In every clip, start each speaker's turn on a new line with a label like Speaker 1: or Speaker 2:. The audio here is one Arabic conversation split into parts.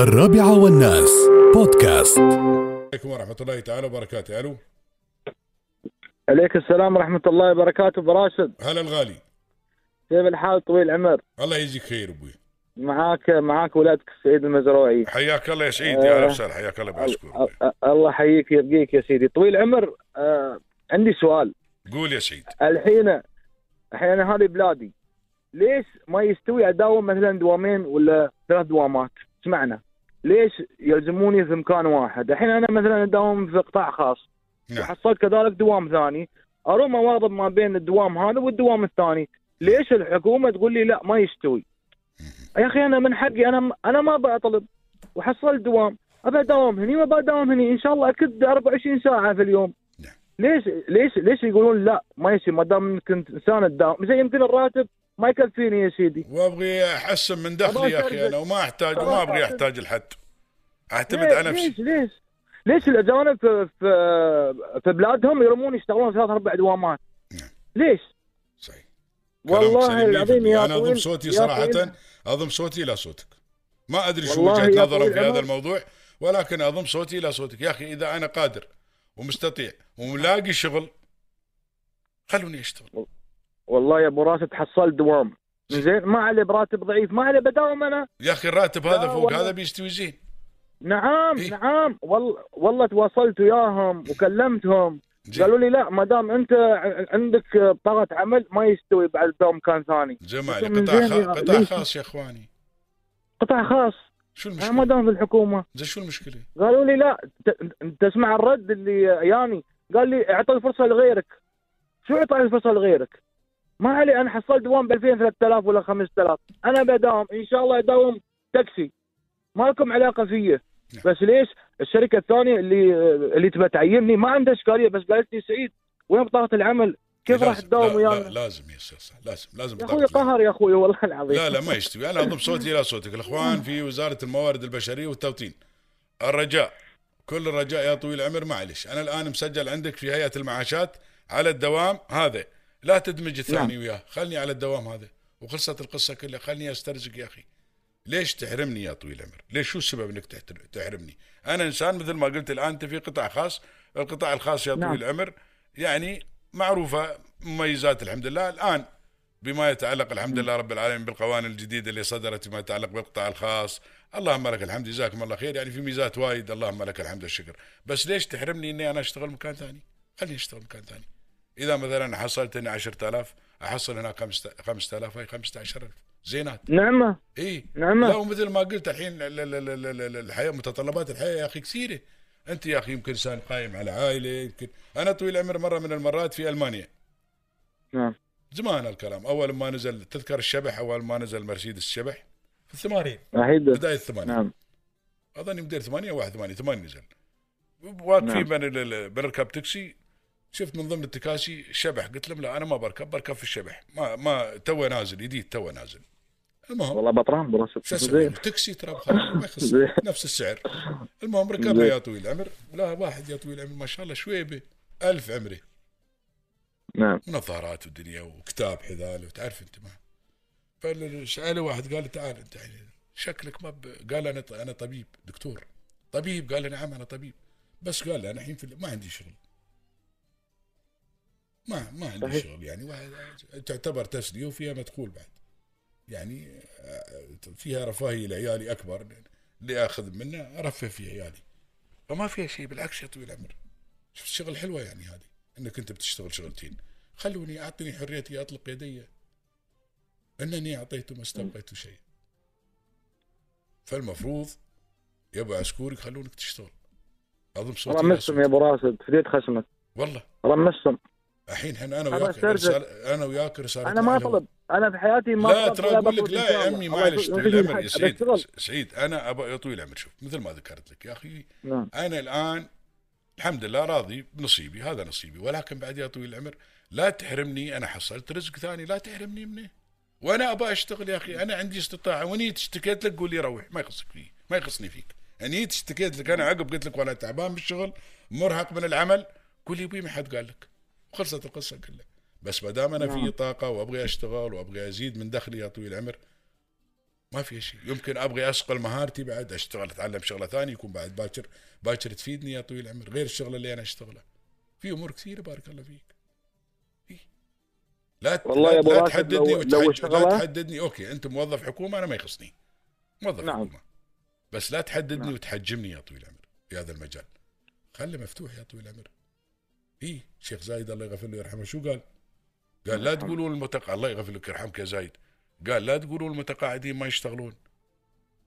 Speaker 1: الرابعة والناس. بودكاست.
Speaker 2: عليكم ورحمة الله تعالى وبركاته. ألو.
Speaker 3: عليك السلام ورحمة الله وبركاته براشد
Speaker 2: هلا الغالي.
Speaker 3: كيف الحال طويل العمر؟
Speaker 2: الله يجزيك خير أبوي.
Speaker 3: معاك معاك ولادك السعيد المزروعي.
Speaker 2: حياك الله يا سعيد يا أهلا وسهلا حياك الله
Speaker 3: أ- الله يحييك يرقيك يا سيدي. طويل العمر آه عندي سؤال.
Speaker 2: قول يا سعيد
Speaker 3: الحين الحين هذه بلادي. ليش ما يستوي اداوم مثلا دوامين ولا ثلاث دوامات؟ سمعنا ليش يلزموني في مكان واحد؟ الحين أنا مثلا أداوم في قطاع خاص.
Speaker 2: نعم.
Speaker 3: وحصلت كذلك دوام ثاني. أروم أواظب ما بين الدوام هذا والدوام الثاني. ليش الحكومة تقول لي لا ما يستوي؟ يا أخي أنا من حقي أنا أنا ما بطلب وحصلت دوام. أبى أداوم هني وأبى أداوم هني. إن شاء الله أكد 24 ساعة في اليوم.
Speaker 2: نعم.
Speaker 3: ليش ليش ليش يقولون لا ما يصير؟ ما دام انك إنسان تداوم. زي يمكن الراتب ما يكفيني يا سيدي.
Speaker 2: وابغي احسن من دخلي يا أخي أنا وما احتاج وما أبغي أحتاج لحد أعتمد
Speaker 3: ليش
Speaker 2: على
Speaker 3: ليش
Speaker 2: نفسي.
Speaker 3: ليش ليش الاجانب في في, في بلادهم يرمون يشتغلون ثلاث أربع دوامات
Speaker 2: نعم.
Speaker 3: ليش؟
Speaker 2: صحيح.
Speaker 3: والله العظيم
Speaker 2: 100%.
Speaker 3: يا
Speaker 2: أنا
Speaker 3: أضم
Speaker 2: صوتي
Speaker 3: صراحة.
Speaker 2: أضم صوتي إلى صوتك. ما أدري شو
Speaker 3: وجهة
Speaker 2: نظرهم في هذا. الموضوع ولكن أضم صوتي إلى صوتك. يا أخي إذا أنا قادر ومستطيع وملاقي شغل خلوني أشتغل.
Speaker 3: والله يا أبو راشد حصلت دوام زين ما علي براتب ضعيف ما علي بداوم أنا
Speaker 2: يا أخي الراتب هذا فوق
Speaker 3: والله.
Speaker 2: هذا بيستوي زين
Speaker 3: نعم
Speaker 2: إيه؟
Speaker 3: نعم والله والله تواصلت وياهم وكلمتهم
Speaker 2: زين.
Speaker 3: قالوا لي لا ما دام أنت عندك بطاقه عمل ما يستوي بعد تداوم مكان ثاني
Speaker 2: جمالي قطاع
Speaker 3: زين
Speaker 2: خا...
Speaker 3: يا-
Speaker 2: قطاع؟ خاص يا إخواني
Speaker 3: قطاع خاص
Speaker 2: شو المشكلة؟
Speaker 3: ما دام في الحكومة
Speaker 2: زين شو المشكلة؟
Speaker 3: قالوا لي لا ت- تسمع الرد اللي ياني قال لي اعطي الفرصة لغيرك شو اعطي الفرصة لغيرك؟ ما علي أنا حصلت دوام ب 2000 3000 ولا 5000 أنا بداوم. إن شاء الله اداوم تاكسي. ما لكم علاقة فيه
Speaker 2: نعم.
Speaker 3: بس ليش؟ الشركة الثانية اللي اللي تبى تعيني ما عندها إشكالية بس قالت لي سعيد وين بطاقة العمل؟ كيف راح تداوم ويانا؟
Speaker 2: لا لازم يا أستاذ صح لازم لازم
Speaker 3: يا
Speaker 2: أخوي.
Speaker 3: قهر يا أخوي والله العظيم.
Speaker 2: لا لا ما يستوي أنا أضم صوتي إلى صوتك. الإخوان في وزارة الموارد البشرية والتوطين. الرجاء. كل الرجاء يا طويل العمر معلش. أنا الآن مسجل عندك في هيئة المعاشات على الدوام هذا. لا تدمج الثاني وياه. خلني على الدوام هذا. وخلصت القصة كلها. خلني أسترزق يا أخي. ليش تحرمني يا طويل العمر؟ ليش؟ شو السبب تحتر- تحرمني؟ أنا إنسان مثل ما قلت الآن أنت في قطاع خاص، القطاع الخاص يا
Speaker 3: نعم.
Speaker 2: طويل العمر يعني معروفة مميزات الحمد لله. الآن بما يتعلق الحمد لله رب العالمين بالقوانين الجديدة اللي صدرت فيما يتعلق بالقطاع الخاص، اللهم لك الحمد. جزاكم الله خير. يعني في ميزات وايد. اللهم لك الحمد والشكر، بس ليش تحرمني إني أنا أشتغل مكان ثاني؟ خليني أشتغل مكان ثاني. إذا مثلا حصلت اني 10000 أحصل هناك 5000 هاي 15000 زينات.
Speaker 3: نعمة.
Speaker 2: إي.
Speaker 3: نعم.
Speaker 2: لا ومثل ما قلت الحين ال- ال- ال- ال- ال- الحياة متطلبات الحياة يا أخي كثيرة. أنت يا أخي يمكن إنسان قايم على عائلة يمكن. أنا طويل العمر مرة من المرات في ألمانيا.
Speaker 3: نعم.
Speaker 2: زمان الكلام. أول ما نزل تذكر الشبح أول ما نزل مرسيدس الشبح في الثمانين. بداية الثمانين.
Speaker 3: نعم.
Speaker 2: موديل ثمانية واحد ثمانية. ثمانية نزل. واقفين
Speaker 3: نعم.
Speaker 2: بنركب تاكسي شفت من ضمن التكاسي الشبح قلت لهم لا أنا ما بركب بركب في الشبح. ما ما تو نازل جديد تو نازل. المهم.
Speaker 3: والله بطران براسك.
Speaker 2: شو أسوي؟
Speaker 3: زين
Speaker 2: تاكسي ترى ما يخص. نفس السعر. المهم ركبنا
Speaker 3: زين.
Speaker 2: يا طويل العمر. لا واحد يا طويل العمر ما شاء الله شويبة ألف عمره
Speaker 3: نعم.
Speaker 2: ونظارات ودنيا وكتاب حذاء وتعرف أنت ما. فسأله واحد قال تعال أنت يعني شكلك ما ب... قال أنا أنا طبيب دكتور. طبيب قال نعم أنا طبيب. بس قال أنا الحين في... ما عندي شغل. ما ما عندي
Speaker 3: صحيح.
Speaker 2: شغل يعني واحد تعتبر تسلية وفيها مدخول بعد. يعني آه، فيها رفاهية لعيالي أكبر اللي أخذ منه ارفه في عيالي. فما فيها شيء بالعكس يا طويل العمر شفت شغل حلوة يعني هذه إنك أنت بتشتغل شغلتين. خلوني اعطني حريتي أطلق يدي. إنني اعطيت ما استبقيت شيء. فالمفروض يا ابو عسكوري يخلونك تشتغل. اضم صوتي إلى
Speaker 3: رمستم يا. أبو راشد فديت خشمك.
Speaker 2: والله.
Speaker 3: رمستم.
Speaker 2: الحين إحنا
Speaker 3: أنا
Speaker 2: وياك. رسالة أنا وياك رسالة
Speaker 3: أنا ما. اطلب أنا في حياتي ما
Speaker 2: لا ترى أقول لك لا يا. عمي معلش طويل العمر يا. سعيد. سعيد أنا ابى يا طويل العمر شوف مثل ما ذكرت لك يا أخي
Speaker 3: نعم
Speaker 2: أنا الآن الحمد لله راضي بنصيبي هذا نصيبي ولكن بعد يا طويل العمر لا تحرمني أنا حصلت رزق ثاني لا تحرمني منه وأنا ابى أشتغل يا أخي أنا عندي استطاعة ونيت اشتكيت لك قول لي روح ما يخصك فيه ما يخصني فيك انيت اشتكيت لك أنا عقب قلت لك وأنا تعبان بالشغل مرهق من العمل قول لي أبوي ما حد قال لك وخلصت القصة كلها. بس ما دام أنا في
Speaker 3: نعم.
Speaker 2: طاقة وأبغي أشتغل وأبغي أزيد من دخلي يا طويل العمر ما في شيء. يمكن أبغي اصقل مهارتي بعد أشتغل أتعلم شغلة ثانية يكون بعد باكر باكر تفيدني يا طويل العمر غير الشغلة اللي أنا أشتغلها. في أمور كثيرة بارك الله فيك. إيه. لا
Speaker 3: والله
Speaker 2: لا,
Speaker 3: يا أبو
Speaker 2: لا تحددني
Speaker 3: لو- لو
Speaker 2: وتحج... لا
Speaker 3: اشتغلها-
Speaker 2: تحددني. okay أنت موظف حكومة أنا ما يخصني. موظف
Speaker 3: نعم.
Speaker 2: حكومة. بس لا تحددني
Speaker 3: نعم.
Speaker 2: وتحجمني يا طويل العمر في هذا المجال. خلي مفتوح يا طويل العمر. اي شيخ زايد الله يغفر له ويرحمه شو قال؟ قال لا تقولوا المتق الله يغفر لك يرحمك يا زايد. قال لا تقولوا المتقاعدين ما يشتغلون.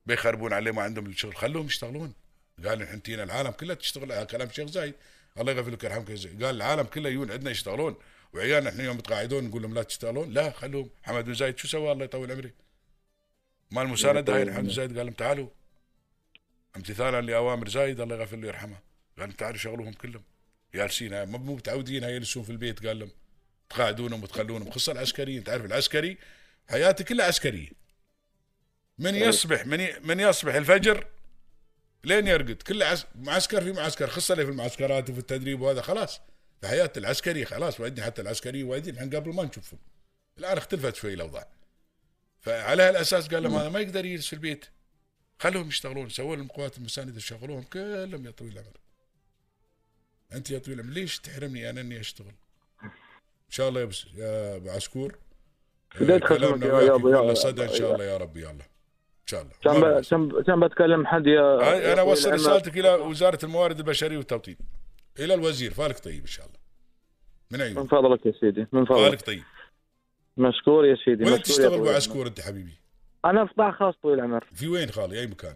Speaker 2: بيخربون عليه ما عندهم الشغل خلوهم يشتغلون. قال نحن تينا العالم كله تشتغل هذا كلام شيخ زايد. الله يغفر لك يرحمك يا زايد. قال العالم كله يجون عندنا يشتغلون. وعيالنا إحنا يوم متقاعدون نقول لهم لا تشتغلون. لا خلوهم. محمد بن زايد شو سوى؟ الله يطول عمره مال المساندة هاي؟ محمد بن زايد قال لهم تعالوا. امتثالا لأوامر زايد الله يغفر له ويرحمه. قال تعالوا شغلوهم كلهم. جالسين مو متعودين هاي يجلسون في البيت قال لهم تقاعدونهم وتخلونهم خصوصا العسكريين. تعرف العسكري؟ حياته كلها عسكرية. من يصبح من ي... من يصبح الفجر لين يرقد. كله عس... معسكر في معسكر اللي في المعسكرات وفي التدريب وهذا خلاص. في حياه العسكري خلاص. وعندنا حتى العسكري وايدين الحين قبل ما نشوفهم. الآن اختلفت شوي الأوضاع. فعلى هالأساس قال لهم هذا ما يقدر يجلس في البيت. خلوهم يشتغلون سووا لهم قوات المساندة شغلوهم كلهم يا طويل العمر أنت يا طويل العمر ليش تحرمني أنا إني أشتغل؟ إن شاء الله يا, بس يا ابو عسكور
Speaker 3: بديت خدمتك يا
Speaker 2: له
Speaker 3: يا-
Speaker 2: صدى إن شاء الله يا رب يلا. إن شاء الله.
Speaker 3: كان. كان كان بتكلم حد يا أنا
Speaker 2: اوصل. رسالتك إلى وزارة الموارد البشرية والتوطين. إلى الوزير فالك طيب إن شاء الله. من
Speaker 3: من
Speaker 2: عيونك
Speaker 3: فضلك يا سيدي من فضلك.
Speaker 2: فالك طيب.
Speaker 3: مشكور يا سيدي
Speaker 2: وين تشتغل ابو. عسكور أنت حبيبي؟
Speaker 3: أنا في قطاع خاص طويل العمر
Speaker 2: في وين خالي؟ أي مكان؟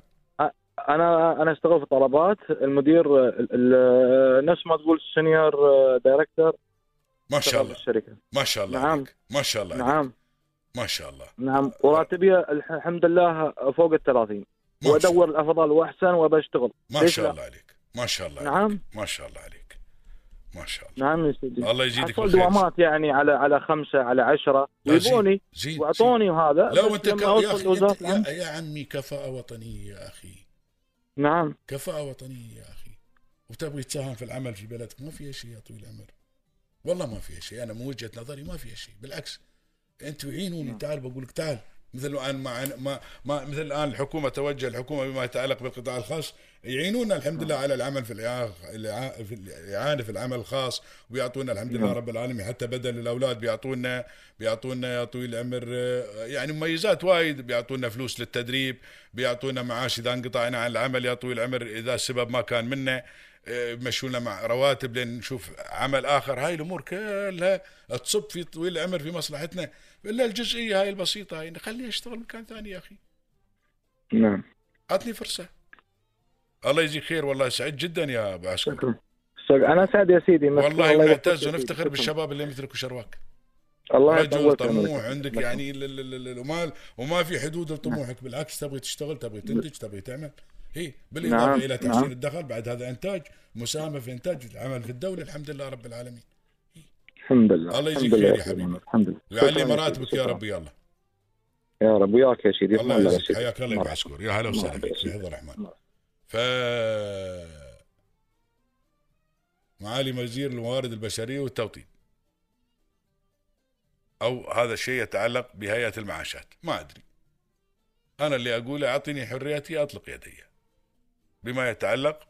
Speaker 3: أنا أنا أشتغل في طلبات. المدير ال- ال- نفس ما تقول senior director
Speaker 2: ما شاء الله.
Speaker 3: الشركة.
Speaker 2: ما شاء الله
Speaker 3: نعم.
Speaker 2: عليك. ما شاء الله عليك.
Speaker 3: نعم.
Speaker 2: ما شاء الله.
Speaker 3: نعم. وراتبي الح- الحمد لله فوق ال 30
Speaker 2: ما شاء,
Speaker 3: وأدور الأفضل وأحسن وبشتغل
Speaker 2: ما شاء؟ الله. عليك. ما شاء الله عليك.
Speaker 3: نعم
Speaker 2: ما شاء الله عليك. ما شاء الله.
Speaker 3: نعم يا سيدي.
Speaker 2: الله يزيدك
Speaker 3: حصل
Speaker 2: بالخير.
Speaker 3: دوامات يعني على على خمسة على عشرة.
Speaker 2: زين.
Speaker 3: وأعطوني وهذا
Speaker 2: لا وانت. يا
Speaker 3: أخي
Speaker 2: يا, يا عمي كفاءة وطنية يا أخي.
Speaker 3: نعم.
Speaker 2: كفاءة وطنية يا أخي. وتبغي تساهم في العمل في بلدك؟ ما فيها شيء يا طويل العمر. والله ما فيها شيء. أنا من وجهة نظري ما فيها شيء. بالعكس أنتوا عينوني. تعال بقول لك تعال. مثل الآن ما, ما, ما مثل الآن الحكومة توجه الحكومة بما يتعلق بالقطاع الخاص يعينونا الحمد لله على العمل في الإعانة في العمل الخاص وبيعطونا الحمد لله رب العالمين حتى بدل الأولاد بيعطونا بيعطونا يا طويل العمر آه، يعني مميزات وايد بيعطونا فلوس للتدريب بيعطونا معاش إذا انقطعنا عن العمل يا طويل العمر إذا السبب ما كان منا آه، يمشونا مع رواتب لين نشوف عمل آخر. هاي الأمور كلها تصب في طويل العمر في مصلحتنا. إلا الجزئية هاي البسيطة هاي خليني اشتغل مكان ثاني يا أخي.
Speaker 3: نعم.
Speaker 2: اعطني فرصة. الله يجزيك خير والله سعيد جدا يا أبو عسكر.
Speaker 3: شكرا. شكرا. أنا سعد يا سيدي.
Speaker 2: والله
Speaker 3: سيدي.
Speaker 2: ونفتخر. بالشباب اللي مثلك وشرواك.
Speaker 3: الله
Speaker 2: رجل طموح. عندك
Speaker 3: شكراً.
Speaker 2: يعني وما وما في حدود لطموحك. بالعكس تبغي تشتغل تبغي تنتج تبغي تعمل. هي بالاضافة
Speaker 3: نعم،
Speaker 2: إلى تحسين
Speaker 3: نعم.
Speaker 2: الدخل بعد هذا إنتاج مساهمة في إنتاج العمل في الدولة الحمد لله رب العالمين
Speaker 3: الحمد لله
Speaker 2: الله يجزيك خير يا. حبيبي.
Speaker 3: الحمد لله
Speaker 2: ويعلي مراتبك. يا. رب يلا
Speaker 3: يا رب وياك يا سيدي
Speaker 2: الله يعزك حياك الله يا. عسكر يا هلا وسهلا فيك حفظ الرحمن. ف معالي وزير الموارد البشرية والتوطين أو هذا الشيء يتعلق بهيئة المعاشات ما أدري أنا اللي أقوله اعطيني حريتي أطلق يدي بما يتعلق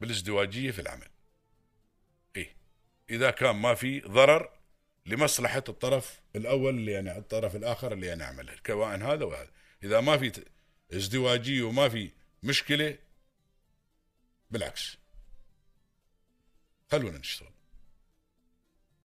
Speaker 2: بالازدواجية في العمل. إيه إذا كان ما في ضرر لمصلحة الطرف الأول اللي أنا الطرف الآخر اللي أنا اعمله سواء هذا وهذا إذا ما في ازدواجية وما في مشكلة بالعكس. خلونا نشتغل.